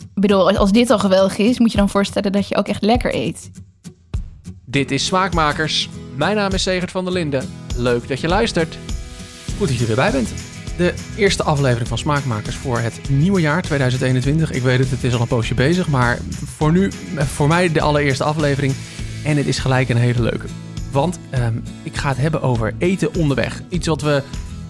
Ik bedoel, als dit al geweldig is, moet je dan voorstellen dat je ook echt lekker eet. Dit is Smaakmakers. Mijn naam is Segert van der Linden. Leuk dat je luistert. Goed dat je er weer bij bent. De eerste aflevering van Smaakmakers voor het nieuwe jaar 2021. Ik weet het, het is al een poosje bezig, maar voor nu, voor mij de allereerste aflevering. En het is gelijk een hele leuke. Want ehm, ik ga het hebben over eten onderweg. Iets wat we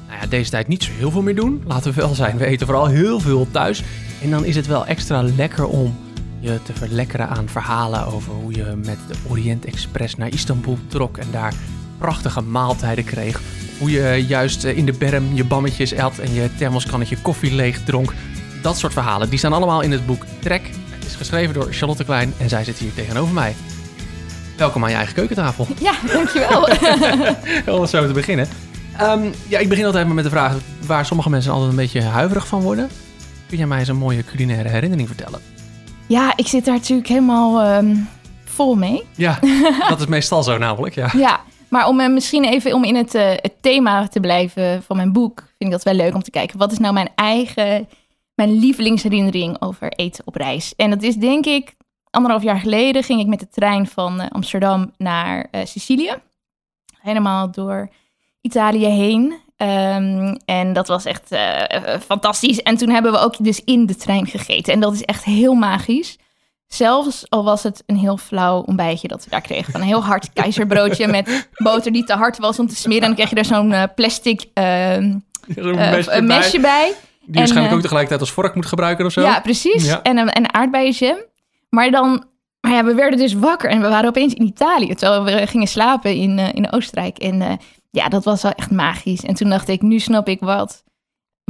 nou ja, deze tijd niet zo heel veel meer doen. Laten we wel zijn, we eten vooral heel veel thuis. En dan is het wel extra lekker om je te verlekkeren aan verhalen over hoe je met de Orient Express naar Istanbul trok en daar prachtige maaltijden kreeg. Hoe je juist in de berm je bammetjes at en je thermoskannetje koffie leeg dronk. Dat soort verhalen, die staan allemaal in het boek Trek. Het is geschreven door Charlotte Klein en zij zit hier tegenover mij. Welkom aan je eigen keukentafel. Ja, dankjewel. Om zo te beginnen. Ehm, ja, ik begin altijd met de vraag waar sommige mensen altijd een beetje huiverig van worden. Kun jij mij eens een mooie culinaire herinnering vertellen? ja, ik zit daar natuurlijk helemaal ehm, vol mee. Ja, dat is meestal zo namelijk, ja. Ja, maar om eh, misschien even om in het, eh, het thema te blijven van mijn boek, vind ik dat wel leuk om te kijken. Wat is nou mijn eigen, mijn lievelingsherinnering over eten op reis? En dat is denk ik, anderhalf jaar geleden ging ik met de trein van eh, Amsterdam naar Sicilië. Helemaal door Italië heen. Ehm, en dat was echt fantastisch. En toen hebben we ook dus in de trein gegeten. En dat is echt heel magisch. Zelfs al was het een heel flauw ontbijtje dat we daar kregen. Van een heel hard keizerbroodje met boter die te hard was om te smeren. En dan kreeg je er zo'n uh, plastic uh, mesje, mesje, bij. Die waarschijnlijk ook tegelijkertijd als vork moet gebruiken of zo. Ja, precies. En een, en aardbeienjam. Maar dan, maar ja, we werden dus wakker en we waren opeens in Italië. Terwijl we gingen slapen in, in Oostenrijk. En ja, dat was wel echt magisch. En toen dacht ik, nu snap ik wat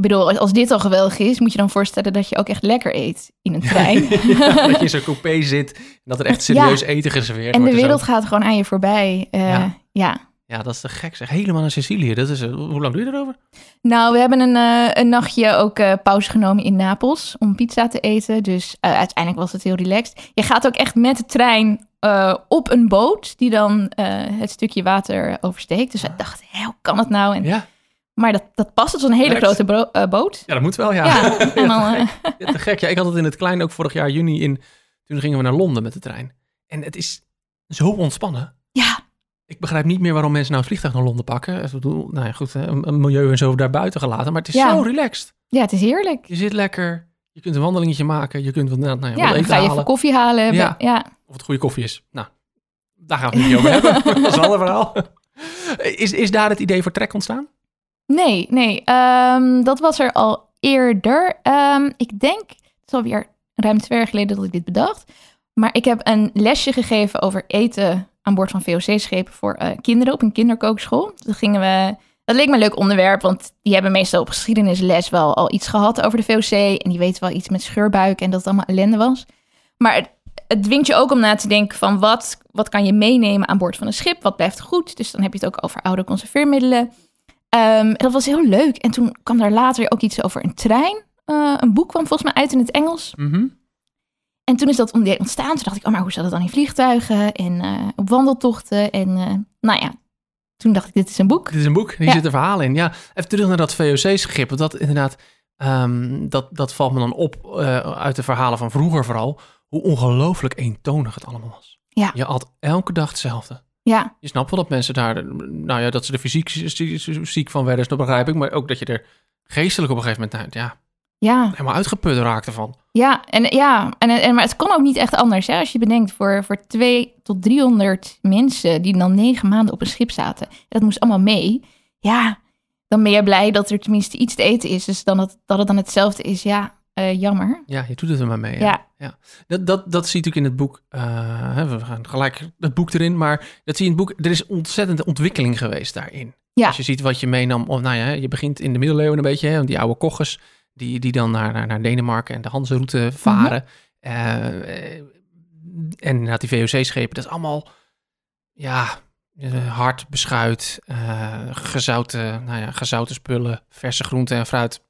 ik bedoel, als dit al geweldig is, moet je dan voorstellen dat je ook echt lekker eet in een trein. dat je in zo'n coupé zit en dat er echt serieus eten geserveerd wordt. En de wereld gaat gewoon aan je voorbij. Uh, ja. ja. ja. dat is te gek zeg. Helemaal naar Sicilië. Dat is, uh, hoe lang doe je erover? Nou, we hebben een, uh, een nachtje ook pauze genomen in Napels om pizza te eten. Dus uiteindelijk was het heel relaxed. Je gaat ook echt met de trein op een boot die dan het stukje water oversteekt. Dus wij dachten, hoe kan het nou? En ja. Maar dat, dat past. Het was een hele grote uh, boot. Ja, dat moet wel, ja. Ja, en dan, ja, te gek. Ja, ik had het in het klein ook vorig jaar juni in. Toen gingen we naar Londen met de trein. En het is zo ontspannen. Ja. Ik begrijp niet meer waarom mensen nou het vliegtuig naar Londen pakken. Ik bedoel, nou ja, goed, een, milieu en zo daar buiten gelaten. Maar het is zo relaxed. Ja, het is heerlijk. Je zit lekker. Je kunt een wandelingetje maken. Je kunt wat, nou, nou ja, wat eten ga je halen. even koffie halen. Ja. ja. Of het goede koffie is. Nou, daar gaan we het niet over hebben. dat is een ander verhaal. Is, is daar het idee voor trek ontstaan? Nee, nee. Um, dat was er al eerder. Um, ik denk, het is alweer ruim twee jaar geleden dat ik dit bedacht. Maar ik heb een lesje gegeven over eten aan boord van VOC-schepen voor uh, kinderen op een kinderkookschool. Dat gingen we. Dat leek me een leuk onderwerp, want die hebben meestal op geschiedenisles wel al iets gehad over de VOC. En die weten wel iets met scheurbuik en dat het allemaal ellende was. Maar het, dwingt je ook om na te denken van wat, wat kan je meenemen aan boord van een schip? Wat blijft goed? Dus dan heb je het ook over oude conserveermiddelen. Um, dat was heel leuk. En toen kwam daar later ook iets over een trein. Uh, een boek kwam volgens mij uit in het Engels. Mm -hmm. En toen is dat ontstaan. Toen dacht ik, oh, maar hoe zat het dan in vliegtuigen en uh, op wandeltochten? En uh, nou ja, toen dacht ik, dit is een boek. Dit is een boek, hier ja. zit een verhaal in. Ja, even terug naar dat VOC-schip. Want dat inderdaad, um, dat, dat valt me dan op uit de verhalen van vroeger vooral. Hoe ongelooflijk eentonig het allemaal was. Ja. Je had elke dag hetzelfde. Ja. Je snapt wel dat mensen daar, nou ja, dat ze er fysiek ziek van werden, dat begrijp ik. Maar ook dat je er geestelijk op een gegeven moment, ja, ja. helemaal uitgeput raakte van. Ja, en, ja en, en, maar het kan ook niet echt anders. Hè? Als je bedenkt, voor, voor 2 tot 300 mensen die dan negen maanden op een schip zaten. Dat moest allemaal mee. Ja, dan ben je blij dat er tenminste iets te eten is. Dus dan dat, dat het dan hetzelfde is, ja, uh, jammer. Ja, je doet het er maar mee. Ja. Ja. Ja. Dat, dat, dat zie je natuurlijk in het boek. Uh, we gaan gelijk het boek erin, maar dat zie je in het boek. Er is ontzettende ontwikkeling geweest daarin. Ja. Als je ziet wat je meenam, of nou ja, je begint in de middeleeuwen een beetje, hè, die oude koches, die, die dan naar, naar, naar Denemarken en de Hanse-route varen. Mm -hmm. uh, en inderdaad die VOC-schepen, dat is allemaal, ja, hard beschuit, gezouten, nou ja, gezouten spullen, verse groenten en fruit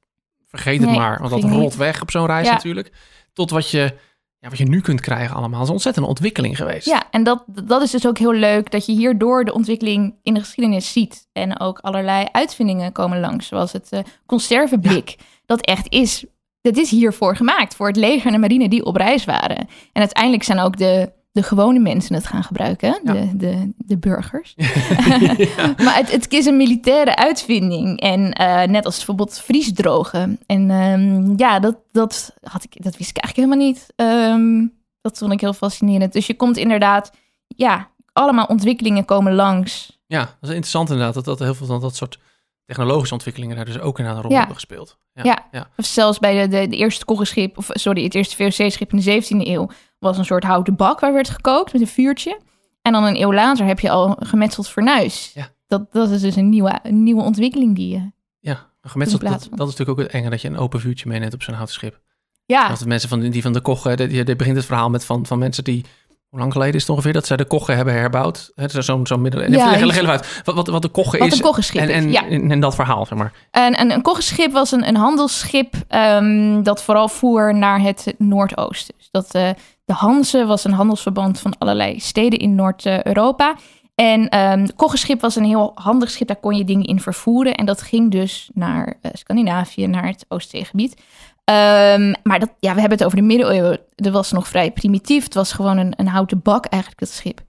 vergeet het maar, want dat rolt niet. weg op zo'n reis Ja. natuurlijk. Tot wat je, ja, wat je nu kunt krijgen allemaal. Dat is een ontzettende ontwikkeling geweest. Ja, en dat, dat is dus ook heel leuk dat je hierdoor de ontwikkeling in de geschiedenis ziet. En ook allerlei uitvindingen komen langs, zoals het eh, conserveblik. Dat echt is dat is hiervoor gemaakt, voor het leger en de marine die op reis waren. En uiteindelijk zijn ook de, de gewone mensen het gaan gebruiken, Ja. de, de, de burgers. maar het, het is een militaire uitvinding. En eh, net als bijvoorbeeld vriesdrogen. En ehm, ja, dat, dat, had ik, dat wist ik eigenlijk helemaal niet. Ehm, dat vond ik heel fascinerend. Dus je komt inderdaad, ja, allemaal ontwikkelingen komen langs. Ja, dat is interessant inderdaad. Dat, dat heel veel van dat soort technologische ontwikkelingen daar dus ook inderdaad een rol Ja. hebben gespeeld. Ja. Ja. ja. Of zelfs bij de, de, de eerste koggenschip, of sorry, het eerste VOC-schip in de 17e eeuw, was een soort houten bak waar werd gekookt met een vuurtje. En dan een eeuw later heb je al een gemetseld fornuis. Ja. Dat, dat is dus een nieuwe, een nieuwe ontwikkeling die je... Ja, een gemetseld, dat, dat is natuurlijk ook het enge dat je een open vuurtje meeneemt op zo'n houten schip. Ja, Dat de mensen van, die van de kochen, die, die begint het verhaal met van, van mensen die, hoe lang geleden is het ongeveer, dat zij de kochen hebben herbouwd. Het is zo'n zo'n middel. Ja, leg, even uit wat, wat, wat de kochen wat is. een koggenschip en, en, is. Ja. en, en dat verhaal, zeg maar. En een, een koggenschip was een, een handelsschip ehm, dat vooral voer naar het Noordoosten. Dus dat, eh, de Hanze was een handelsverband van allerlei steden in Noord-Europa. En ehm het koggenschip was een heel handig schip, daar kon je dingen in vervoeren. En dat ging dus naar eh, Scandinavië, naar het Oostzeegebied. Ehm, maar dat, ja, we hebben het over de middeleeuwen. Dat was nog vrij primitief. Het was gewoon een, een houten bak eigenlijk, dat schip.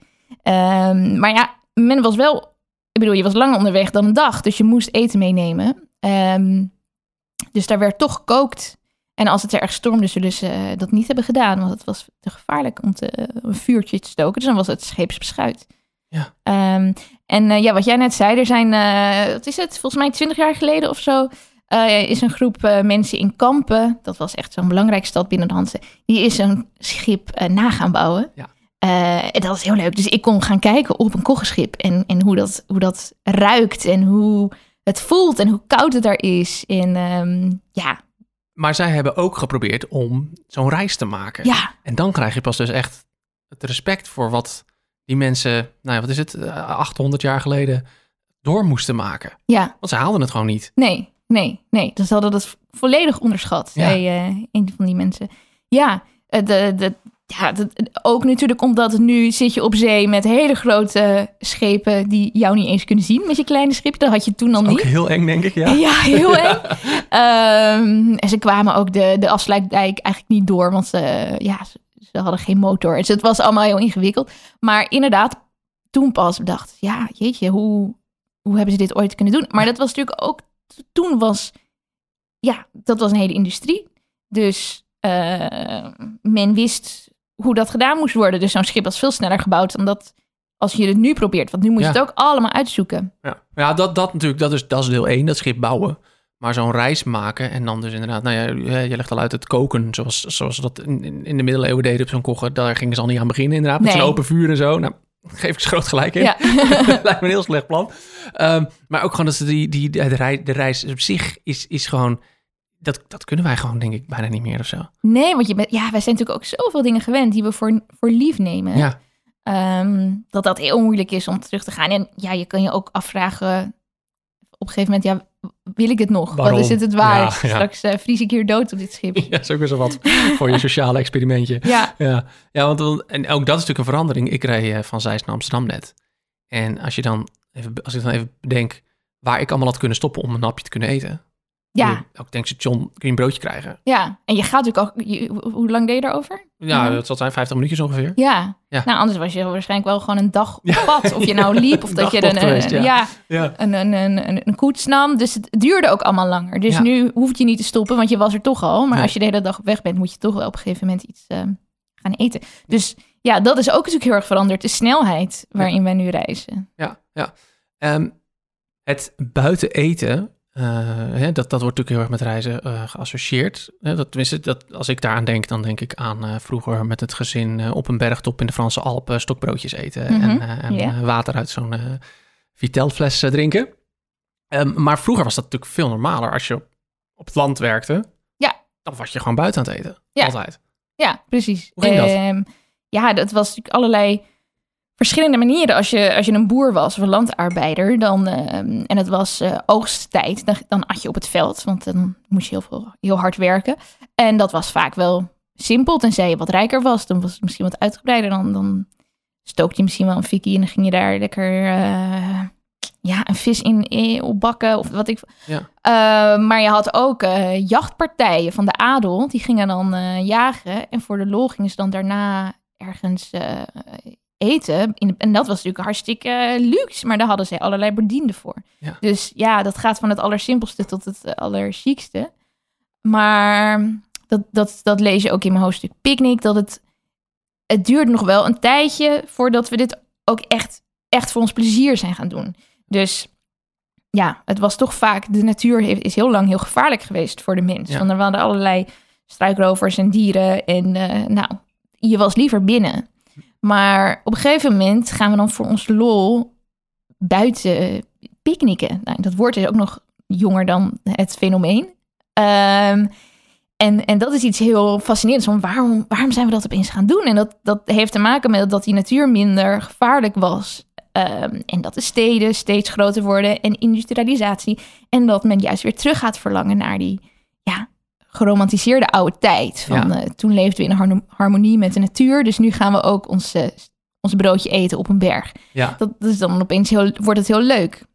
Ehm, maar ja, men was wel... Ik bedoel, je was langer onderweg dan een dag. Dus je moest eten meenemen. Ehm, dus daar werd toch gekookt. En als het erg stormde, zullen ze eh, dat niet hebben gedaan. Want het was te gevaarlijk om te, een vuurtje te stoken. Dus dan was het scheepsbeschuit. Ja. Ehm, en eh, ja, wat jij net zei, er zijn, eh, wat is het, volgens mij twintig jaar geleden of zo, eh, is een groep eh, mensen in Kampen, dat was echt zo'n belangrijke stad binnen de Hanse, die is een schip eh, na gaan bouwen. Ja. Eh, en dat is heel leuk. Dus ik kon gaan kijken op een koggenschip en, en hoe, dat, hoe dat ruikt en hoe het voelt en hoe koud het daar is. En ehm, ja, Maar zij hebben ook geprobeerd om zo'n reis te maken. ja, En dan krijg je pas dus echt het respect voor wat die mensen, nou ja, wat is het, eh, 800 jaar geleden door moesten maken. ja. Want ze haalden het gewoon niet. Nee, nee, nee. Dus ze hadden dat volledig onderschat, Ja. zei eh, een van die mensen. Ja, eh, de, de, ja dat- ook natuurlijk omdat nu zit je op zee met hele grote schepen die jou niet eens kunnen zien met je kleine schipje. Dat had je toen al Ook niet. heel eng, denk ik, ja. Ja, heel eng. Ehm, en ze kwamen ook de, de afsluitdijk eigenlijk niet door, want ze, ja, ze, ze hadden geen motor. Dus het was allemaal heel ingewikkeld. Maar inderdaad, toen pas bedacht, ja, jeetje, hoe, hoe hebben ze dit ooit kunnen doen? Maar dat was natuurlijk ook, toen was, ja, dat was een hele industrie. Dus eh, men wist hoe dat gedaan moest worden. Dus zo'n schip was veel sneller gebouwd dan dat als je het nu probeert. Want nu moet je Ja. het ook allemaal uitzoeken. Ja, ja dat, dat natuurlijk, dat is, dat is deel 1, dat schip bouwen. Maar zo'n reis maken en dan dus inderdaad, nou ja, je legt al uit het koken, zoals, zoals dat in, in- de middeleeuwen deden op zo'n koggen. Daar gingen ze al niet aan beginnen inderdaad, met Nee. zo'n open vuur en zo. Nou, geef ik ze groot gelijk in. Ja. Lijkt me een heel slecht plan. Ehm, maar ook gewoon dat ze die, die, de, reis, de reis op zich is, is gewoon, dat, dat kunnen wij gewoon denk ik bijna niet meer of zo. Nee, want je bent, ja, wij zijn natuurlijk ook zoveel dingen gewend die we voor, voor lief nemen. Ja, Ehm, dat dat heel moeilijk is om terug te gaan. En ja, je kan je ook afvragen op een gegeven moment, ja, wil ik het nog? Waarom? Wat is het het waard? Ja, ja. Straks eh, vries ik hier dood op dit schip. ja is ook weer zo wat voor je sociale experimentje. Ja, Ja, ja want, en ook dat is natuurlijk een verandering. Ik reed eh, van Zeist naar Amsterdam net. En als je dan even, als ik dan even bedenk waar ik allemaal had kunnen stoppen om een hapje te kunnen eten. Ja, Elk tankstation kun je een broodje krijgen. ja. En je gaat natuurlijk ook, je- hoe- lang deed je daarover? Ja, dat zal zijn 50 minuutjes ongeveer. Ja. Ja. nou anders was je waarschijnlijk wel gewoon een dag op Ja. pad. Of je nou liep of dat je een, geweest, een- ja. een, een, een, een, koets nam. Dus het duurde ook allemaal langer. Dus nu hoef je niet te stoppen, want je was er toch al. Maar Nee. als je de hele dag op weg bent, moet je toch wel op een gegeven moment iets eh, gaan eten. Dus ja, dat is ook natuurlijk heel erg veranderd. De snelheid waarin wij nu reizen. Ja, ja. Ehm, het buiten eten, hè, dat, dat wordt natuurlijk heel erg met reizen eh, geassocieerd. Hè, dat, tenminste, dat, als ik daaraan denk, dan denk ik aan eh, vroeger met het gezin eh, op een bergtop in de Franse Alpen stokbroodjes eten Mhm, en, eh, eh, water uit zo'n eh Vitelfles eh, drinken. Ehm, maar vroeger was dat natuurlijk veel normaler. Als je op, op het land werkte, Ja. dan was je gewoon buiten aan het eten. Ja. Altijd. Ja, precies. Hoe ging dat? Ehm, ja, dat was natuurlijk allerlei verschillende manieren. Als je, als je een boer was of een landarbeider dan, ehm, en het was eh, oogsttijd, dan, dan at je op het veld. Want dan moest je heel, veel, heel hard werken. En dat was vaak wel simpel, tenzij je wat rijker was. Dan was het misschien wat uitgebreider. Dan, dan stookte je misschien wel een fikkie en dan ging je daar lekker... eh, ja, een vis in, in opbakken of wat ik. Ja. Eh, maar je had ook jachtpartijen van de adel. Die gingen dan jagen. En voor de lol gingen ze dan daarna ergens eten. In, en dat was natuurlijk hartstikke eh, luxe. Maar daar hadden ze allerlei bedienden voor. Ja. Dus ja, dat gaat van het allersimpelste tot het eh, allerchiekste. Maar dat, dat, dat lees je ook in mijn hoofdstuk Picnic. Dat het, het duurt nog wel een tijdje voordat we dit ook echt, echt voor ons plezier zijn gaan doen. Dus ja, het was toch vaak, de natuur heeft, is heel lang heel gevaarlijk geweest voor de mens. Ja. Want er waren allerlei struikrovers en dieren. En eh, nou, je was liever binnen. Maar op een gegeven moment gaan we dan voor ons lol buiten picknicken. Nou, dat woord is ook nog jonger dan het fenomeen. Ehm, en, en dat is iets heel fascinerends. Van waarom, waarom zijn we dat opeens gaan doen? En dat, dat heeft te maken met dat die natuur minder gevaarlijk was. Ehm, en dat de steden steeds groter worden en industrialisatie. En dat men juist weer terug gaat verlangen naar die geromantiseerde oude tijd. Van, Ja. eh, toen leefden we in harmonie met de natuur. Dus nu gaan we ook ons, ons broodje eten op een berg. Ja. Dat, dat is dan opeens heel, wordt het heel leuk.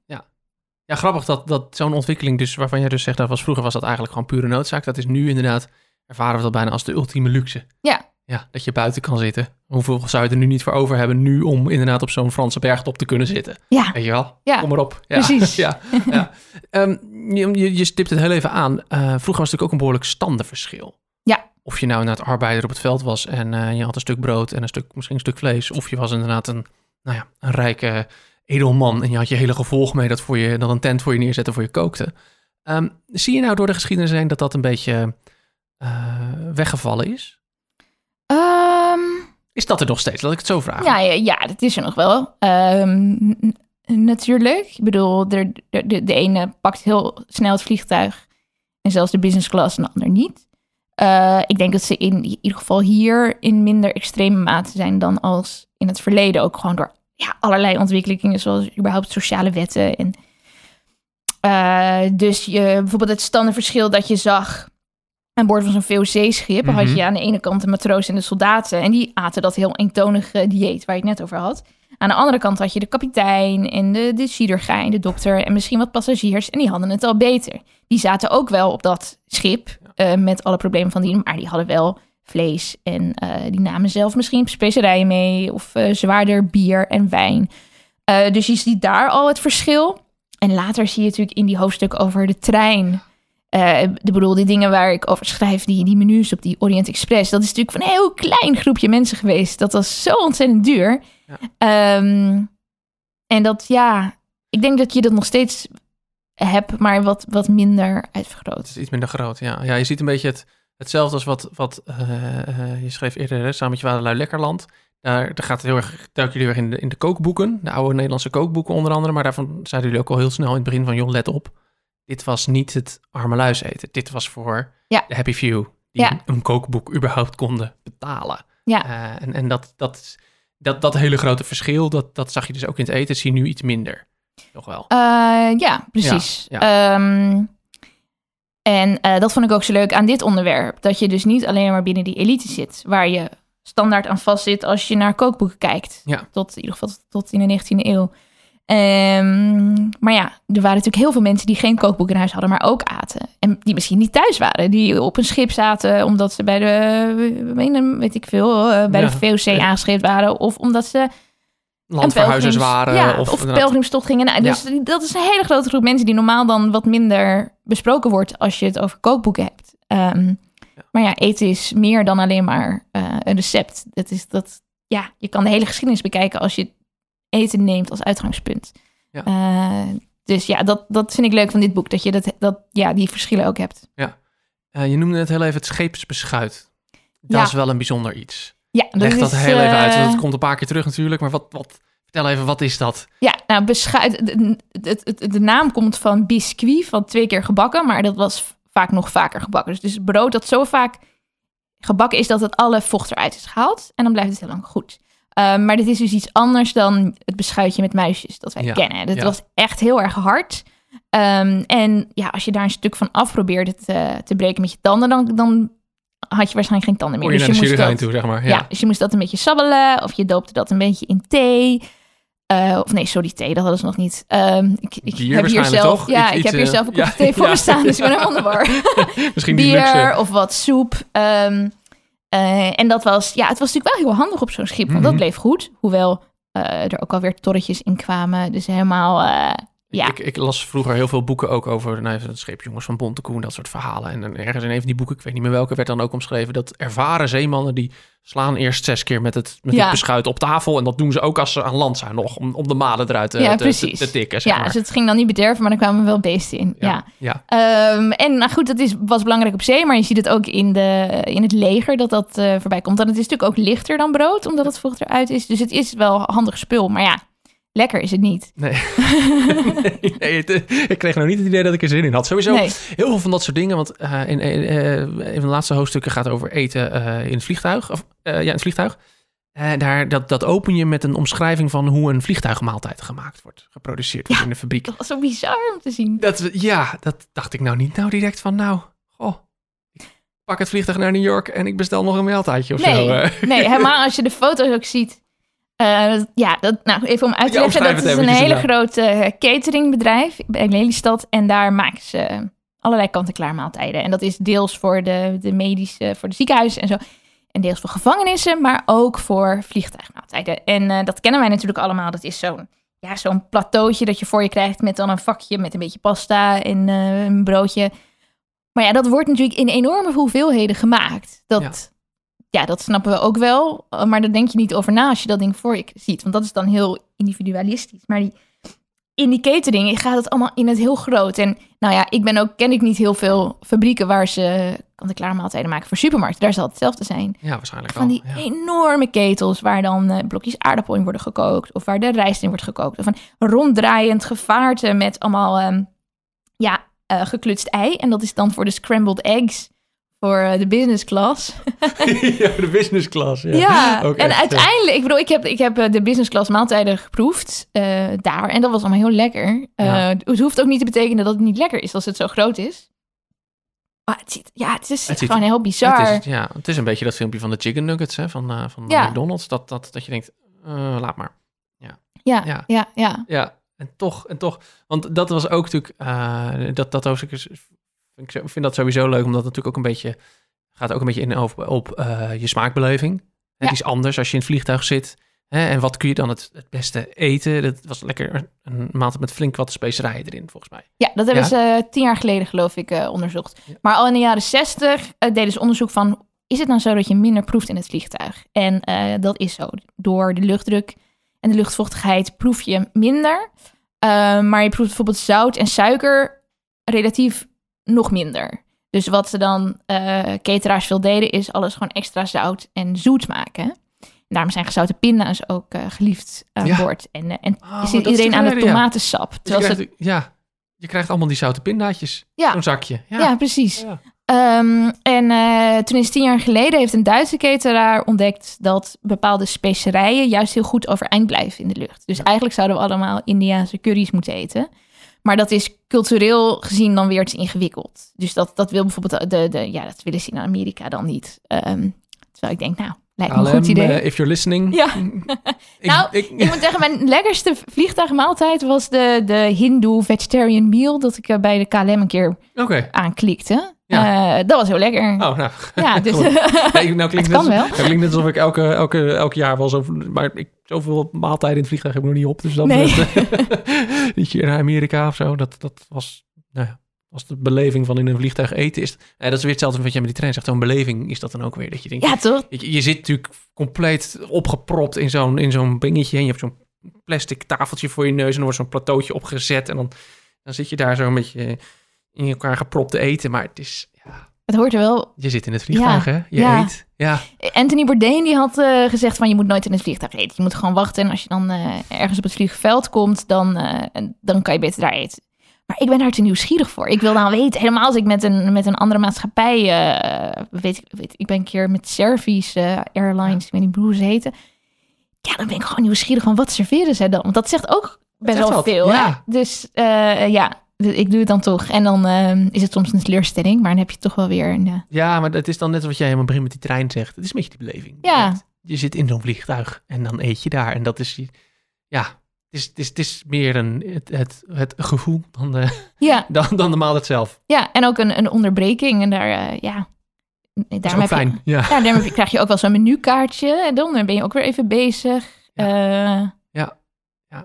Ja, grappig dat, dat zo'n ontwikkeling, dus waarvan jij dus zegt, dat was vroeger was dat eigenlijk gewoon pure noodzaak. Dat is nu inderdaad, ervaren we dat bijna als de ultieme luxe. Ja. Ja, dat je buiten kan zitten. Hoeveel zou je er nu niet voor over hebben nu om inderdaad op zo'n Franse bergtop te kunnen zitten? Ja, Weet je wel? Ja, Kom maar op. Ja. precies. ja, ja. Ehm, je, je, stipt het heel even aan. Eh, vroeger was het natuurlijk ook een behoorlijk standenverschil. Ja. Of je nou naar het arbeider op het veld was en eh, je had een stuk brood en een stuk, misschien een stuk vlees. Of je was inderdaad een, nou ja, een rijke edelman en je had je hele gevolg mee dat, voor je, dat een tent voor je neerzette voor je kookte. Ehm, zie je nou door de geschiedenis heen dat dat een beetje eh, weggevallen is? Ehm, Is dat er nog steeds? Laat ik het zo vragen. ja, ja, ja, dat is er nog wel. Ehm, n- natuurlijk. Ik bedoel, de, de, de ene pakt heel snel het vliegtuig. En zelfs de business class en de ander niet. Eh, ik denk dat ze in ieder geval hier in minder extreme mate zijn dan als in het verleden. Ook gewoon door ja, allerlei ontwikkelingen, zoals überhaupt sociale wetten. En, eh, dus je, bijvoorbeeld het standaardverschil dat je zag aan boord van zo'n VOC-schip, had Mhm. je aan de ene kant de matroos en de soldaten. En die aten dat heel eentonige dieet waar je het net over had. Aan de andere kant had je de kapitein en de, de chirurgijn, de dokter en misschien wat passagiers. En die hadden het al beter. Die zaten ook wel op dat schip eh, met alle problemen van die, maar die hadden wel vlees. En eh, die namen zelf misschien specerijen mee of eh, zwaarder bier en wijn. Dus je ziet daar al het verschil. En later zie je natuurlijk in die hoofdstuk over de trein. ik bedoel, die dingen waar ik over schrijf, die, die menus op die Orient Express. Dat is natuurlijk van een heel klein groepje mensen geweest. Dat was zo ontzettend duur. Ja. Ehm, en dat, ja, ik denk dat je dat nog steeds hebt, maar wat, wat minder Het uitvergroot. is iets minder groot, ja. Ja, je ziet een beetje het, hetzelfde als wat, wat eh, eh, je schreef eerder, hè, samen met je vaderlui Lekkerland. Daar, daar gaat het heel erg, duiken jullie erg in de, in de kookboeken, de oude Nederlandse kookboeken onder andere. Maar daarvan zeiden jullie ook al heel snel in het begin van, joh, let op. Dit was niet het arme luis eten. Dit was voor Ja. de happy few die Ja. een kookboek überhaupt konden betalen. Ja. Eh, en en dat, dat, dat, dat hele grote verschil, dat, dat zag je dus ook in het eten, zie je nu iets minder. Nog wel. Eh, ja, precies. Ja, Ehm, en eh, dat vond ik ook zo leuk aan dit onderwerp. Dat je dus niet alleen maar binnen die elite zit, waar je standaard aan vast zit als je naar kookboeken kijkt. Ja. Tot in ieder geval tot in de 19e eeuw. Ehm, maar ja, er waren natuurlijk heel veel mensen die geen kookboek in huis hadden, maar ook aten. En die misschien niet thuis waren. Die op een schip zaten omdat ze bij de, weet- ik veel, eh, bij Ja. de VOC aangeschreven waren. Of omdat ze Landverhuizers waren. Ja, of of, pelgrimstocht gingen. Nou, dus dat is een hele grote groep mensen die normaal dan wat minder besproken wordt als je het over kookboeken hebt. Ehm, Ja. Maar ja, eten is meer dan alleen maar eh, een recept. Dat is dat, ja, je kan de hele geschiedenis bekijken als je eten neemt als uitgangspunt. Ja. Eh, dus ja, dat, dat vind ik leuk van dit boek, dat je dat, dat, ja, die verschillen ook hebt. Eh, je noemde het heel even het scheepsbeschuit. Dat Ja. is wel een bijzonder iets. Ja, dat Leg is, dat heel even uit, eh, want het komt een paar keer terug natuurlijk. Maar wat, wat, vertel even, wat is dat? Ja, nou, beschuit, de, de, de, de naam komt van biscuit, van twee keer gebakken, maar dat was vaak nog vaker gebakken. Dus het is brood dat zo vaak gebakken is dat het alle vocht eruit is gehaald en dan blijft het heel lang goed. Uh, maar dit is dus iets anders dan het beschuitje met muisjes dat wij Ja, kennen. Ja. was echt heel erg hard. Um, en ja, als je daar een stuk van af probeerde te, te breken met je tanden, dan, dan had je waarschijnlijk geen tanden meer. Je dus naar je moest dat, toe, zeg maar. ja. Ja. dus je moest dat een beetje sabbelen of je doopte dat een beetje in thee. Eh, of nee, sorry, thee, dat hadden ze nog niet. Ehm, ik ik Bier heb hier zelf, toch? ja, Iets- ik iets, heb hier eh, zelf een ja, kopje thee voor ja. me staan, dus ik ben helemaal de war. Misschien Bier of wat soep. Ehm, eh, en dat was, ja, het was natuurlijk wel heel handig op zo'n schip, want dat Mhm. bleef goed. Hoewel eh, er ook alweer torretjes in kwamen, dus helemaal, eh, ja. Ik, ik las vroeger heel veel boeken ook over nou, even het scheepjongens van Bontekoe, dat soort verhalen. En dan ergens in een van die boeken, ik weet niet meer welke, werd dan ook omschreven dat ervaren zeemannen die slaan eerst zes keer met het, met Ja. het beschuit op tafel. En dat doen ze ook als ze aan land zijn nog, om, om de maden eruit te, Ja, te, te, precies. te tikken. Zeg ja, maar. dus het ging dan niet bederven, maar er kwamen wel beesten in. Ja. ja. Ehm, en nou goed, dat is, was belangrijk op zee, maar je ziet het ook in, de, in het leger dat dat eh, voorbij komt. En het is natuurlijk ook lichter dan brood, omdat het vocht eruit is. Dus het is wel handig spul, maar ja, lekker is het niet. Nee. het- ik kreeg nou niet het idee dat ik er zin in had. Sowieso Nee. heel veel van dat soort dingen. Want eh, in, eh, een van de laatste hoofdstukken gaat over eten eh, in het vliegtuig. Of, eh, ja, in het vliegtuig. Daar, dat, dat open je met een omschrijving van hoe een vliegtuigmaaltijd gemaakt wordt. Geproduceerd wordt Ja. in de fabriek. Dat was zo bizar om te zien. Dat, ja, dat dacht ik nou niet nou direct van nou, goh, ik pak het vliegtuig naar New York en ik bestel nog een maaltijdje of zo. Nee, eh. nee, helemaal als je de foto's ook ziet. Dat- ja, dat, nou, even om uit te leggen. Dat is een hele grote eh, cateringbedrijf bij Lelystad. En daar maken ze allerlei kant-en-klaar maaltijden. En dat is deels voor de, de medische, voor de ziekenhuizen en zo. En deels voor gevangenissen, maar ook voor vliegtuigmaaltijden. En eh, dat kennen wij natuurlijk allemaal. Dat is zo'n ja, zo'n plateautje dat je voor je krijgt met dan een vakje met een beetje pasta en een broodje. Maar ja, dat wordt natuurlijk in enorme hoeveelheden gemaakt. Dat, ja. Dat snappen we ook wel. eh, Maar daar denk je niet over na als je dat ding voor je ziet. Want dat is dan heel individualistisch. Maar die, in die catering gaat het allemaal in het heel groot. En nou ja, ik ben ook, ken ik niet heel veel fabrieken waar ze kant-en-klaar maaltijden maken voor supermarkten. Daar zal het hetzelfde zijn. Ja, waarschijnlijk Van die wel. Ja. enorme ketels waar dan eh, blokjes aardappel in worden gekookt. Of waar de rijst in wordt gekookt. Of een ronddraaiend gevaarte met allemaal ehm, ja, eh, geklutst ei. En dat is dan voor de scrambled eggs voor eh, de business class. ja, de business class. Ja, Ja, en uiteindelijk, ik bedoel, ik heb, ik heb eh, de business class maaltijden geproefd eh, daar. En dat was allemaal heel lekker. Het hoeft ook niet te betekenen dat het niet lekker is als het zo groot is. Maar het, ziet, ja, het is Het ziet- gewoon heel bizar. Het is, ja, het is een beetje dat filmpje van de chicken nuggets hè, van, van Ja. McDonald's. Dat, dat, dat je denkt, laat maar. ja, ja. ja, ja, ja. Ja, en toch, en toch. Want dat was ook natuurlijk, dat, dat hoofdstuk is, ik vind dat sowieso leuk, omdat het natuurlijk ook een beetje, gaat ook een beetje in op, op eh, je smaakbeleving. Het Ja. is anders als je in het vliegtuig zit. Hè, en wat kun je dan het, het beste eten? Dat was lekker een- maaltijd met flink wat specerijen erin, volgens mij. Ja, dat hebben ze eh, tien jaar geleden, geloof ik, eh, onderzocht. Ja. Maar al in de jaren zestig deden ze onderzoek van... is het nou zo dat je minder proeft in het vliegtuig? En dat is zo. Door de luchtdruk en de luchtvochtigheid proef je minder. Maar je proeft bijvoorbeeld zout en suiker relatief nog minder. Dus wat ze dan eh cateraars veel deden... is alles gewoon extra zout en zoet maken. En daarom zijn gezouten pinda's ook eh, geliefd aan Ja. boord. En, eh, en Oh, is iedereen de aan het ja. tomatensap. Dus je Terwijl ze krijgt, ja, je krijgt allemaal die zoute pindaatjes. Ja. Zo'n zakje. Ja. ja, precies. Ja. Ehm, en eh, toen is tien jaar geleden heeft een Duitse cateraar ontdekt dat bepaalde specerijen juist heel goed overeind blijven in de lucht. Dus eigenlijk zouden we allemaal Indiaanse curry's moeten eten. Maar dat is cultureel gezien dan weer te ingewikkeld. Dus dat, dat wil bijvoorbeeld de, de, ja, dat willen ze in Amerika dan niet. Ehm, terwijl ik denk, nou, lijkt me een goed idee. eh, if you're listening. Ja. Ik- Nou, ik, Ik moet zeggen, mijn lekkerste vliegtuigmaaltijd was de, de Hindoe vegetarian meal dat ik eh, bij de KLM een keer aanklikte. Ja. Eh, dat was heel lekker. Oh, nou. Ja, dus. Nee, nou klinkt Het kan wel. Het klinkt net alsof ik elke, elke, elk jaar wel zo... Maar ik, zoveel maaltijden in het vliegtuig heb ik nog niet op. Dus dat Nee. niet hier naar Amerika of zo. Dat, dat was, nou ja, was de beleving van in een vliegtuig eten. Is, eh, dat is weer hetzelfde wat jij met die trein zegt. Zo'n beleving is dat dan ook weer. Dat je denkt, ja, toch? je, je zit natuurlijk compleet opgepropt in zo'n, in zo'n dingetje. En je hebt zo'n plastic tafeltje voor je neus. En er wordt zo'n plateautje opgezet. En dan, dan zit je daar zo een beetje in elkaar gepropt te eten. Maar het is... Ja, Het hoort er wel. je zit in het vliegtuig, hè? Je ja. eet. Ja. Anthony Bourdain die had eh, gezegd van je moet nooit in het vliegtuig eten. Je moet gewoon wachten en als je dan eh, ergens op het vliegveld komt, dan, eh, dan kan je beter daar eten. Maar ik ben daar te nieuwsgierig voor. Ik wil dan weten, helemaal als ik met een, met een andere maatschappij, eh, weet, ik, weet ik ben een keer met Service Airlines, ik weet niet hoe ze heten. Ja, dan ben ik gewoon nieuwsgierig van wat serveren zij dan? Want dat zegt ook best wel veel. ja. Hè? Dus eh, ja, dus ik doe het dan toch. En dan eh, is het soms een teleurstelling, maar dan heb je toch wel weer een... Ja, maar het is dan net wat jij helemaal begin met die trein zegt. Het is een beetje die beleving. Ja. Je, zit in zo'n vliegtuig en dan eet je daar. En dat is, ja, het, is, het, is, het is meer een, het, het, het gevoel dan de, Ja, dan, dan de maaltijd zelf. ja. en ook een, een onderbreking. En daar, eh, ja... Daarom heb je, fijn. Ja. Ja, dan krijg je ook wel zo'n menukaartje. En dan ben je ook weer even bezig. Eh, ja.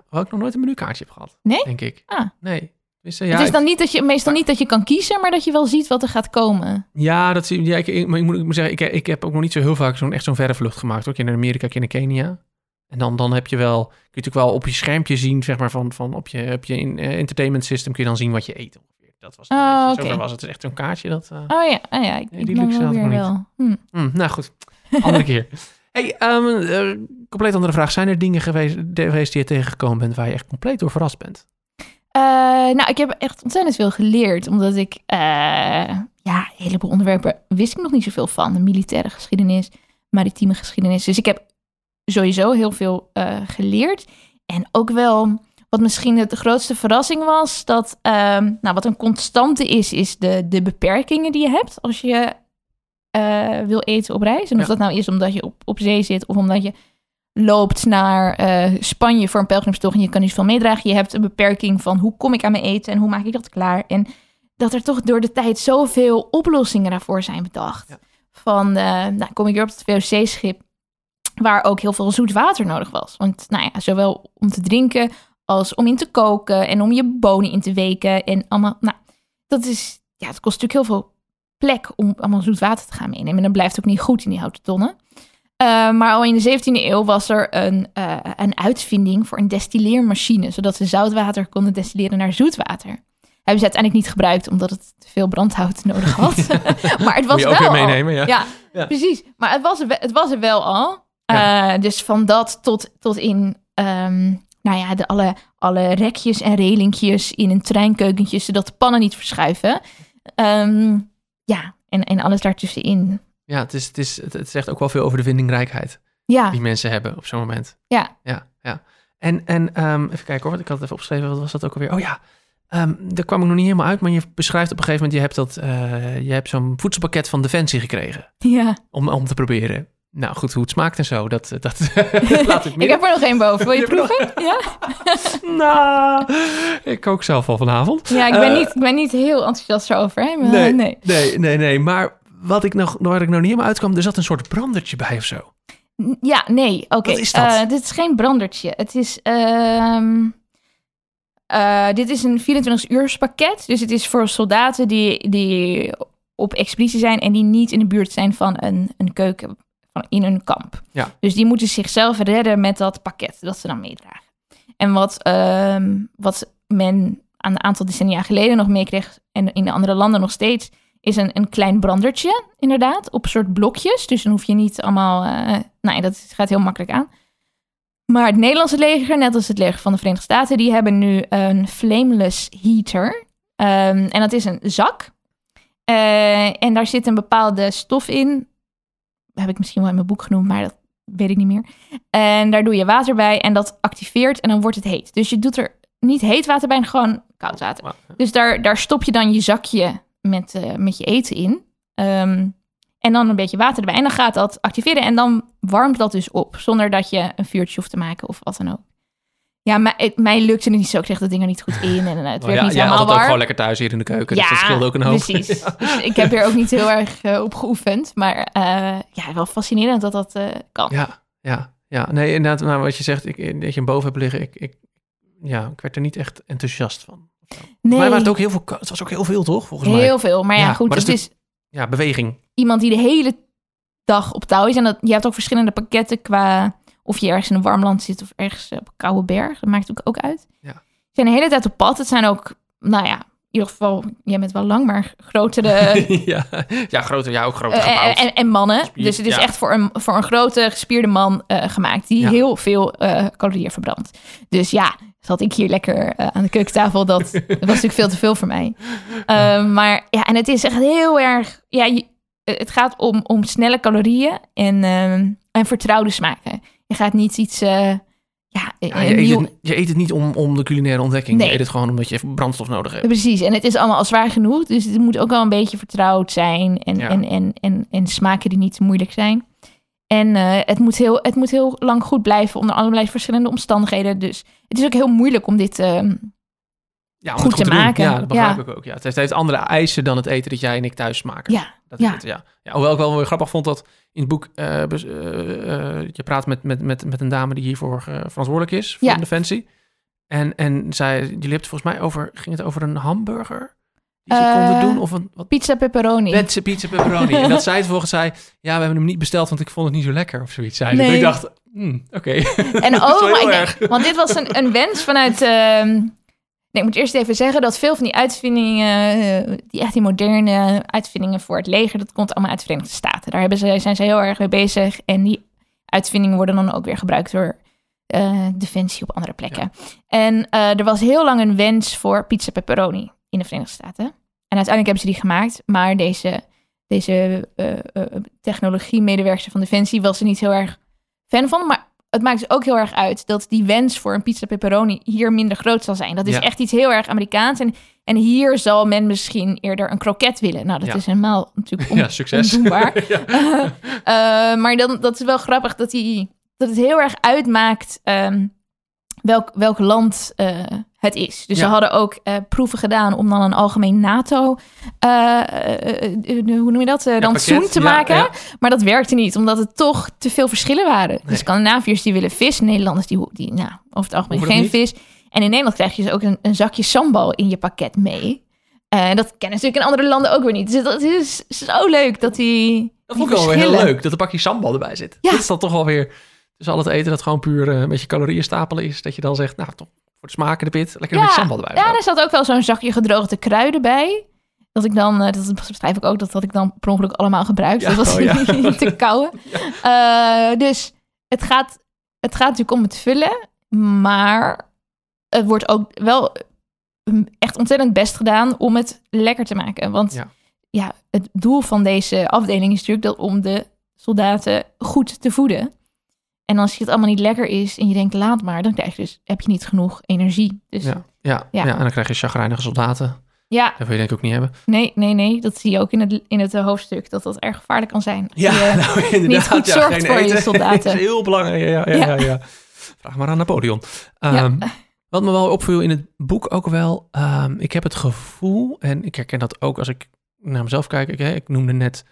Wat ik nog nooit een menukaartje heb gehad. Nee? Denk ik. Ah. Nee. Dus, eh, ja, het is dan niet dat je, meestal niet dat je kan kiezen, maar dat je wel ziet wat er gaat komen. Ja, dat zie ja, ik, maar ik moet, ik moet zeggen, ik, ik heb ook nog niet zo heel vaak zo'n echt zo'n verre vlucht gemaakt. Ook in Amerika, in Kenia. En dan, dan heb je wel, kun je natuurlijk wel op je schermpje zien, zeg maar, van, van op je, op je in, eh, entertainment system kun je dan zien wat je eet ongeveer. Dat was het Oh, oké. Zover was het. Echt zo'n kaartje dat... eh, Oh ja, oh ja ik, die luxe had ik wel. Hm. hmm, nou goed, andere keer. Hey, ehm, eh, compleet andere vraag. Zijn er dingen geweest, geweest die je tegengekomen bent waar je echt compleet door verrast bent? Nou, ik heb echt ontzettend veel geleerd, omdat ik, ja, een heleboel onderwerpen wist ik nog niet zoveel van. De militaire geschiedenis, maritieme geschiedenis. Dus ik heb sowieso heel veel eh, geleerd. En ook wel, wat misschien de grootste verrassing was, dat, ehm, nou, wat een constante is, is de, de beperkingen die je hebt als je eh, wil eten op reis. En of Ja. dat nou is omdat je op, op zee zit of omdat je loopt naar eh, Spanje voor een pelgrimstocht en je kan niet veel meedragen. Je hebt een beperking van hoe kom ik aan mijn eten en hoe maak ik dat klaar. En dat er toch door de tijd zoveel oplossingen daarvoor zijn bedacht. Ja. Van, nou kom ik weer op het VOC-schip, waar ook heel veel zoet water nodig was. Want nou ja, zowel om te drinken als om in te koken en om je bonen in te weken. En allemaal, nou, dat is, ja, het kost natuurlijk heel veel plek om allemaal zoet water te gaan meenemen. En dat blijft ook niet goed in die houten tonnen. Uh, maar al in de 17e eeuw was er een, uh, een uitvinding voor een destilleermachine, zodat ze zoutwater konden destilleren naar zoetwater. Hebben ze uiteindelijk niet gebruikt, omdat het te veel brandhout nodig had. maar het was Moet je ook wel weer meenemen, ja. ja, Ja. precies. Maar het was, het was er wel al. Ja. Uh, dus van dat tot, tot in, ehm, nou ja, de, alle, alle rekjes en relinkjes in een treinkeukentje, zodat de pannen niet verschuiven. Ehm, ja, en, en alles daartussenin. Ja, het, is, het, is, het, het zegt ook wel veel over de vindingrijkheid Ja, die mensen hebben op zo'n moment. ja. Ja, ja. En, en ehm, even kijken hoor, want ik had het even opgeschreven. Wat was dat ook alweer? Oh ja, Ehm daar kwam ik nog niet helemaal uit. Maar je beschrijft op een gegeven moment, je hebt, dat, eh, je hebt zo'n voedselpakket van Defensie gekregen. ja. Om, om te proberen. Nou goed, hoe het smaakt en zo, dat, dat laat ik Ik midden. heb er nog één boven. Wil je proeven? Ja? Nou, ik kook zelf al vanavond. Ja, ik ben, Eh, niet, ik ben niet heel enthousiast erover. Hè? Maar, Nee, nee. nee, nee, nee. Maar wat ik nog, waar ik nog niet helemaal uitkwam, er zat een soort brandertje bij of zo. Ja, nee. Oké. Eh, dit is geen brandertje. Het is. ehm, eh, dit is een 24 pakket. Dus het is voor soldaten die, die op expeditie zijn en die niet in de buurt zijn van een, een keuken van, in een kamp. Ja. Dus die moeten zichzelf redden met dat pakket dat ze dan meedragen. En wat, ehm, wat men aan een aantal decennia geleden nog meekreeg en in de andere landen nog steeds, is een, een klein brandertje, inderdaad, op soort blokjes. Dus dan hoef je niet allemaal... eh nou ja, dat gaat heel makkelijk aan. Maar het Nederlandse leger, net als het leger van de Verenigde Staten... die hebben nu een flameless heater. Ehm, en dat is een zak. Eh, en daar zit een bepaalde stof in. Heb ik misschien wel in mijn boek genoemd, maar dat weet ik niet meer. En daar doe je water bij en dat activeert en dan wordt het heet. Dus je doet er niet heet water bij, gewoon koud water. Dus daar, daar stop je dan je zakje met, eh, met je eten in. Ehm, en dan een beetje water erbij. En dan gaat dat activeren. En dan warmt dat dus op. Zonder dat je een vuurtje hoeft te maken of wat dan ook. Ja, mij, het, mij lukte het niet zo. Ik kreeg dat ding er niet goed in. En het werd ja, niet had helemaal het ook gewoon lekker thuis hier in de keuken, dus dat scheelde ook een hoop. precies. Dus ik heb hier ook niet heel erg eh, op geoefend. Maar eh, ja, wel fascinerend dat dat eh, kan. Ja, ja, ja. Nee, inderdaad, nou, wat je zegt, ik, dat je hem boven hebt liggen, ik, ik, ja, ik werd er niet echt enthousiast van. Nee, was het ook heel veel, het was ook heel veel, toch? Volgens mij. heel veel. Maar ja, Ja, goed, maar het is is Ja, beweging. iemand die de hele dag op touw is. En dat, je hebt ook verschillende pakketten qua of je ergens in een warm land zit of ergens op een koude berg. Dat maakt natuurlijk ook uit. Ja. Ze zijn de hele tijd op pad. Het zijn ook, nou ja, in ieder geval, jij bent wel lang, maar grotere ja. ja, groter, ja, ook groter Eh, en, en mannen. Gespierd, dus het is ja. echt voor een, voor een grote gespierde man eh, gemaakt. Die Ja. heel veel eh, calorieën verbrandt. Dus ja, zat ik hier lekker eh, aan de keukentafel. Dat, dat was natuurlijk veel te veel voor mij. Ehm, maar ja, en het is echt heel erg... Ja, je- het gaat om, om snelle calorieën en, ehm, en vertrouwde smaken. Je gaat niet iets... eh, ja, je, eet het, je eet het niet om, om de culinaire ontdekking. Nee. Je eet het gewoon omdat je even brandstof nodig hebt. Precies, en het is allemaal al zwaar genoeg. Dus het moet ook wel een beetje vertrouwd zijn. En, Ja. en, en, en, en smaken die niet te moeilijk zijn. En eh, het, moet heel, het moet heel lang goed blijven onder allerlei verschillende omstandigheden. Dus het is ook heel moeilijk om dit ehm, Ja, om Goed te maken. Ja, dat begrijp Ja. ik ook. Ja, het heeft, het heeft andere eisen dan het eten dat jij en ik thuis maken. ja, Dat Ja. het, ja. ja. Hoewel ik wel weer grappig vond dat in het boek... eh, je praat met, met, met, met een dame die hiervoor verantwoordelijk is... voor Ja. de Defensie. En, en zij, jullie het volgens mij over... Ging het over een hamburger? Die ze konden doen? Of een... Wat, pizza pepperoni. Pizza, pizza pepperoni. en dat zij het volgens zei... Ja, we hebben hem niet besteld, want ik vond het niet zo lekker. Of zoiets zei ze. Nee. En ik dacht... hmm, Oké. En oh, denk, want dit was een, een wens vanuit. ehm, nee, ik moet eerst even zeggen dat veel van die uitvindingen, eh, die echt die moderne uitvindingen voor het leger, dat komt allemaal uit de Verenigde Staten. Daar hebben ze, zijn ze heel erg mee bezig. En die uitvindingen worden dan ook weer gebruikt door eh, defensie op andere plekken. En eh, er was heel lang een wens voor pizza pepperoni in de Verenigde Staten. En uiteindelijk hebben ze die gemaakt, maar deze, deze technologie-medewerker van Defensie was er niet heel erg fan van. Maar het maakt dus ook heel erg uit dat die wens voor een pizza pepperoni hier minder groot zal zijn. Dat is Ja. echt iets heel erg Amerikaans. En, en hier zal men misschien eerder een kroket willen. Nou, dat Ja. is helemaal natuurlijk on- Ja, succes. ondoenbaar. ja. Eh, maar dan, dat is wel grappig dat, die, dat het heel erg uitmaakt ehm, welk, welk land eh, het is. Dus Ja. ze hadden ook eh, proeven gedaan om dan een algemeen NATO, eh, hoe noem je dat, rantsoen pakket. te maken. ja. Maar dat werkte niet, omdat het toch te veel verschillen waren. Nee. De Scandinaviërs die willen vis, Nederlanders die, die nou, over het algemeen Hoeven geen dat vis. En in Nederland krijg je dus ook een, een zakje sambal in je pakket mee. En dat kennen natuurlijk in andere landen ook weer niet. Dus dat is zo leuk dat die. Dat vond ik wel weer heel leuk, dat een pakje sambal erbij zit. Ja. Dit is dan toch wel weer... Dus al het eten dat gewoon puur een beetje calorieën stapelen is... dat je dan zegt, nou toch, voor de smaak en de pit... lekker een beetje sambal erbij. Ja, er zat ook wel zo'n zakje gedroogde kruiden bij. Dat ik dan, eh, dat beschrijf ik ook, dat had ik dan per ongeluk allemaal gebruikt. Ja, dat was oh ja. niet te kauwen. Eh, dus het gaat, het gaat natuurlijk om het vullen, maar het wordt ook wel mm, echt ontzettend best gedaan om het lekker te maken. Want Ja. ja, het doel van deze afdeling is natuurlijk dat om de soldaten goed te voeden. En als het allemaal niet lekker is en je denkt laat maar, dan krijg je dus, heb je niet genoeg energie. Dus Ja, ja, ja. Ja. en dan krijg je chagrijnige soldaten. ja, Dat wil je denk ik ook niet hebben. Nee, nee, nee. Dat zie je ook in het, in het eh, hoofdstuk, dat dat erg gevaarlijk kan zijn. Je- nou inderdaad. goed ja, zorgt voor je soldaten. is heel belangrijk. Ja, ja, ja, ja. Ja. ja. Vraag maar aan Napoleon. Ja. Ehm, Wat me wel opviel in het boek ook wel... ehm, ik heb het gevoel, en ik herken dat ook als ik naar mezelf kijk. Ik, hè, ik noemde net,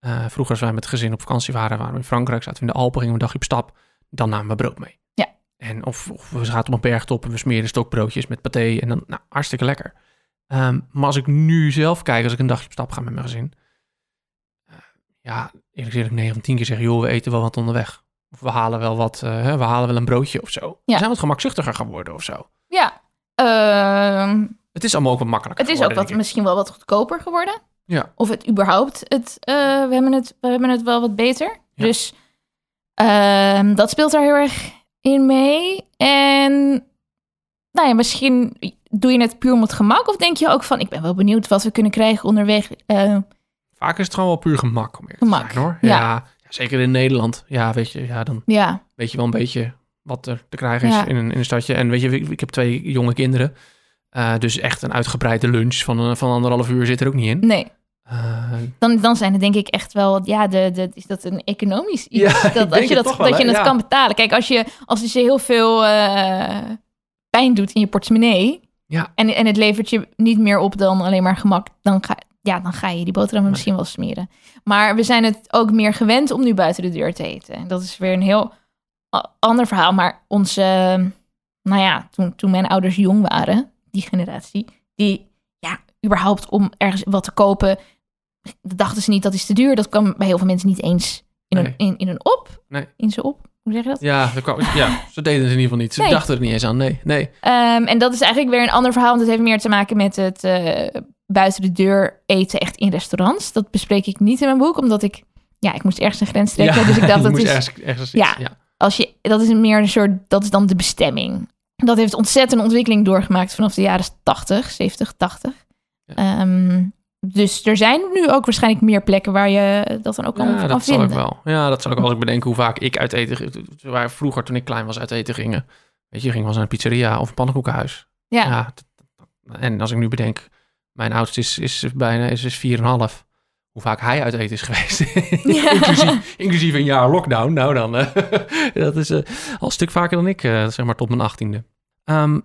eh, vroeger als wij met het gezin op vakantie waren... waren we in Frankrijk, zaten we in de Alpen, gingen we een dagje op stap. Dan namen we brood mee. Ja. En of, of we zaten op een bergtop en we smeerden stokbroodjes met paté. En dan, nou, hartstikke lekker. Ehm, maar als ik nu zelf kijk, als ik een dagje op stap ga met mijn gezin... eh, ja, eerlijk gezegd, 9 van 10 keer zeggen... joh, we eten wel wat onderweg. Of we halen wel wat, eh, we halen wel een broodje of zo. We Ja. zijn wat gemakzuchtiger geworden of zo. Ja, ehm, Het is allemaal ook wat makkelijker het is ook wat, misschien wel wat goedkoper geworden. Ja. Of het überhaupt, het, eh, we, hebben het, we hebben het wel wat beter. Ja. Dus ehm, dat speelt daar heel erg in mee. En nou ja, misschien doe je het puur om het gemak. Of denk je ook van, ik ben wel benieuwd wat we kunnen krijgen onderweg. Eh, Vaak is het gewoon wel puur gemak om eerlijk Gemak, te zijn, hoor. ja. Ja. zeker in Nederland. Ja, weet je, ja, dan ja, weet je wel een beetje wat er te krijgen is in, een, in een stadje. En weet je, ik, ik heb twee jonge kinderen. Eh, dus echt een uitgebreide lunch van, van anderhalf uur zit er ook niet in. nee. Dan, dan zijn het denk ik echt wel, ja, de, de, is dat een economisch iets? Ja, dat, als je het dat, wel, dat je Ja. kan betalen. Kijk, als, je, als het je heel veel eh, pijn doet in je portemonnee... Ja. En, en het levert je niet meer op dan alleen maar gemak... dan ga, ja, dan ga je die boterhammen misschien wel smeren. Maar we zijn het ook meer gewend om nu buiten de deur te eten. En dat is weer een heel ander verhaal. Maar onze, nou ja, toen, toen mijn ouders jong waren, die generatie... die, ja, überhaupt om ergens wat te kopen dat dachten ze niet dat is te duur. Dat kwam bij heel veel mensen niet eens in, Nee. een, in, in een op. Nee. In ze op. Hoe zeg je dat? ja, er kwam, ja, ze deden het in ieder geval niet. Ze Nee. dachten er niet eens aan. Nee, nee. Ehm, en dat is eigenlijk weer een ander verhaal. Want het heeft meer te maken met het eh, buiten de deur eten echt in restaurants. Dat bespreek ik niet in mijn boek, omdat ik... Ja, ik moest ergens een grens trekken. Ja, dus ik dacht, je dat moest is, ergens, ergens Ja. ja. als je, dat is meer een soort... Dat is dan de bestemming. Dat heeft ontzettend ontwikkeling doorgemaakt vanaf de jaren 80, 70, 80. Ja. Ehm, dus er zijn nu ook waarschijnlijk meer plekken waar je dat dan ook kan, Ja, kan dat zal vinden. ik wel. Ja, dat zal ik wel als ik bedenk hoe vaak ik uit eten... Waar vroeger, toen ik klein was, uit eten gingen. Weet je, ging wel eens naar een pizzeria of een pannenkoekenhuis. Ja. Ja, dat- dat- en als ik nu bedenk, mijn oudste is, is bijna is, is 4,5. hoe vaak hij uit eten is geweest. inclusief, inclusief een jaar lockdown. Nou dan, eh, dat is al een stuk vaker dan ik, zeg maar tot mijn achttiende. Um,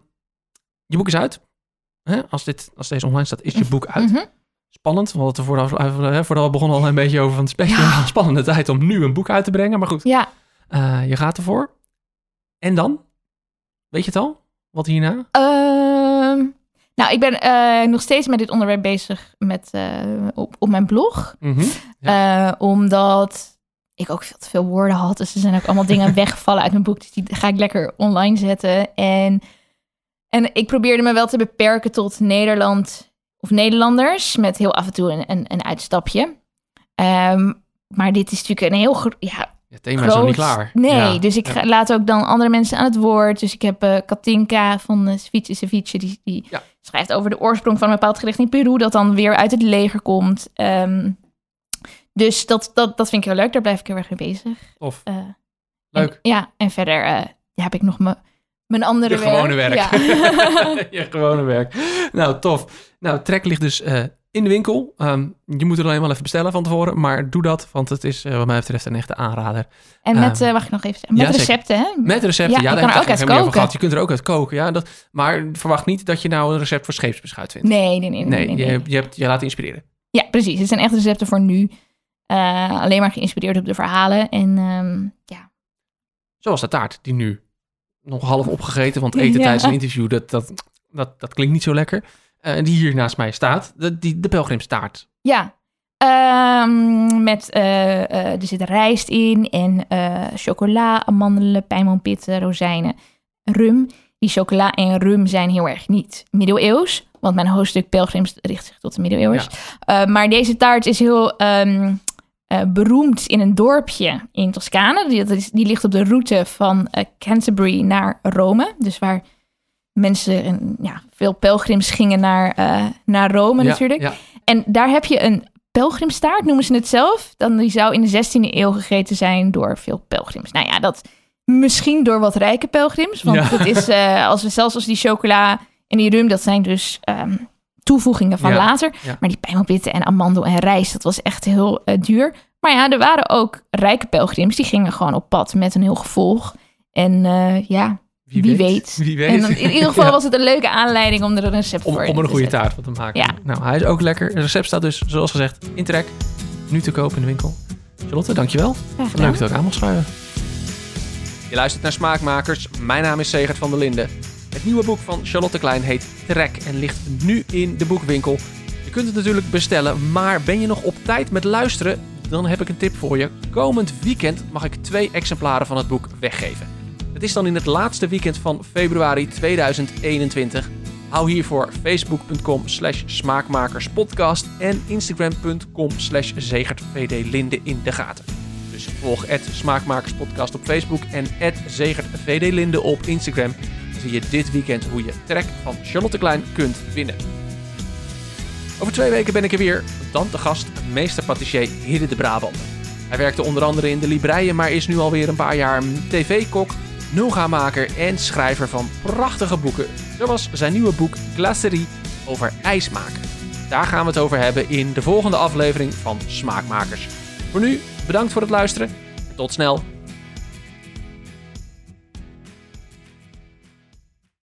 je boek is uit. Hè? Als, dit, als deze online staat, is je boek uit. Mhm. Spannend, we hadden het er voordat, voordat we begonnen al een beetje over van het spectrum. Ja. Spannende tijd om nu een boek uit te brengen, maar goed. Ja. je gaat ervoor. En dan? Weet je het al? Wat hierna? Uh, nou, ik ben uh, nog steeds met dit onderwerp bezig met, op, op mijn blog. Mm -hmm. ja. Eh, omdat ik ook veel te veel woorden had. Dus er zijn ook allemaal dingen weggevallen uit mijn boek. Dus die ga ik lekker online zetten. En, en ik probeerde me wel te beperken tot Nederland of Nederlanders. Met heel af en toe een, een, een uitstapje. Um, maar dit is natuurlijk een heel... Ja, het thema groot... is nog niet klaar. Nee, ja. dus ik ga, laat ook dan andere mensen aan het woord. Dus ik heb uh, Katinka van uh, Ceviche Ceviche, die, die ja. schrijft over de oorsprong van een bepaald gericht in Peru, dat dan weer uit het leger komt. Um, dus dat, dat, dat vind ik heel leuk, daar blijf ik heel erg mee bezig. Of uh, leuk. En, ja, en verder heb ik nog mijn mijn andere Je werk. gewone werk. Ja. je gewone werk. Nou, tof. Nou, Trek ligt dus uh, in de winkel. Um, je moet er alleen wel even bestellen van tevoren, maar doe dat, want het is uh, wat mij betreft een echte aanrader. En met, um, uh, wacht ik nog even zeggen, met ja, recepten, hè? Met recepten, ja, ja daar kan er ook uit koken. gehad. Je kunt er ook uit koken, ja. Dat, maar verwacht niet dat je nou een recept voor scheepsbeschuit vindt. Nee, nee, nee. Nee, nee, nee, je, je, hebt, je laat inspireren. Ja, precies. Het zijn echt recepten voor nu. Alleen maar geïnspireerd op de verhalen. En um, ja. Zoals de taart, die nu nog half opgegeten, want eten Ja. tijdens een interview, dat, dat, dat, dat klinkt niet zo lekker. Uh, die hier naast mij staat, de, die, de pelgrimstaart. Ja. Um, met, uh, uh, er zit rijst in en uh, chocola, amandelen, pijnboompitten, rozijnen, rum. Die chocola en rum zijn heel erg niet middeleeuws, want mijn hoofdstuk pelgrims richt zich tot de middeleeuws. Ja. maar deze taart is heel um, beroemd in een dorpje in Toscane. Die, die, ligt op de route van Canterbury naar Rome, dus waar mensen, en, ja, veel pelgrims gingen naar, uh, naar Rome ja, natuurlijk. Ja. En daar heb je een pelgrimstaart, noemen ze het zelf. Dan die zou in de 16e eeuw gegeten zijn door veel pelgrims. Nou ja, dat misschien door wat rijke pelgrims. Want Ja. het is, als we zelfs als die chocola en die rum, dat zijn dus um, toevoegingen van Ja, later. ja. Maar die pijnboompitten en amandel en rijst, dat was echt heel uh, duur. Maar ja, er waren ook rijke pelgrims, die gingen gewoon op pad met een heel gevolg. En uh, ja, wie, wie weet. Wie weet. En dan, in ieder geval Ja. was het een leuke aanleiding om er een recept om, voor om er een te goede zetten. taart van te maken. Ja. Nou, hij is ook lekker. Het recept staat dus, zoals gezegd, in trek. Nu te koop in de winkel. Charlotte, dankjewel. Leuk dat ook aan mocht schuiven. Je luistert naar Smaakmakers. Mijn naam is Segert van der Linden. Het nieuwe boek van Charlotte Klein heet Trek en ligt nu in de boekwinkel. Je kunt het natuurlijk bestellen, maar ben je nog op tijd met luisteren? Dan heb ik een tip voor je. Komend weekend mag ik twee exemplaren van het boek weggeven. Het is dan in het laatste weekend van februari 2021. Hou hiervoor facebook.com slash smaakmakerspodcast en instagram.com slash zegertvdlinde in de gaten. Dus volg het Smaakmakerspodcast op Facebook en het zegertvdlinde op Instagram. Je dit weekend hoe je trek van Charlotte Klein kunt winnen. Over twee weken ben ik er weer, dan te gast meester patissier Hidde de Brabander. Hij werkte onder andere in de Libreien, maar is nu alweer een paar jaar tv-kok, Nulga-maker en schrijver van prachtige boeken, zoals zijn nieuwe boek Glacerie over ijs maken. Daar gaan we het over hebben in de volgende aflevering van Smaakmakers. Voor nu, bedankt voor het luisteren en tot snel.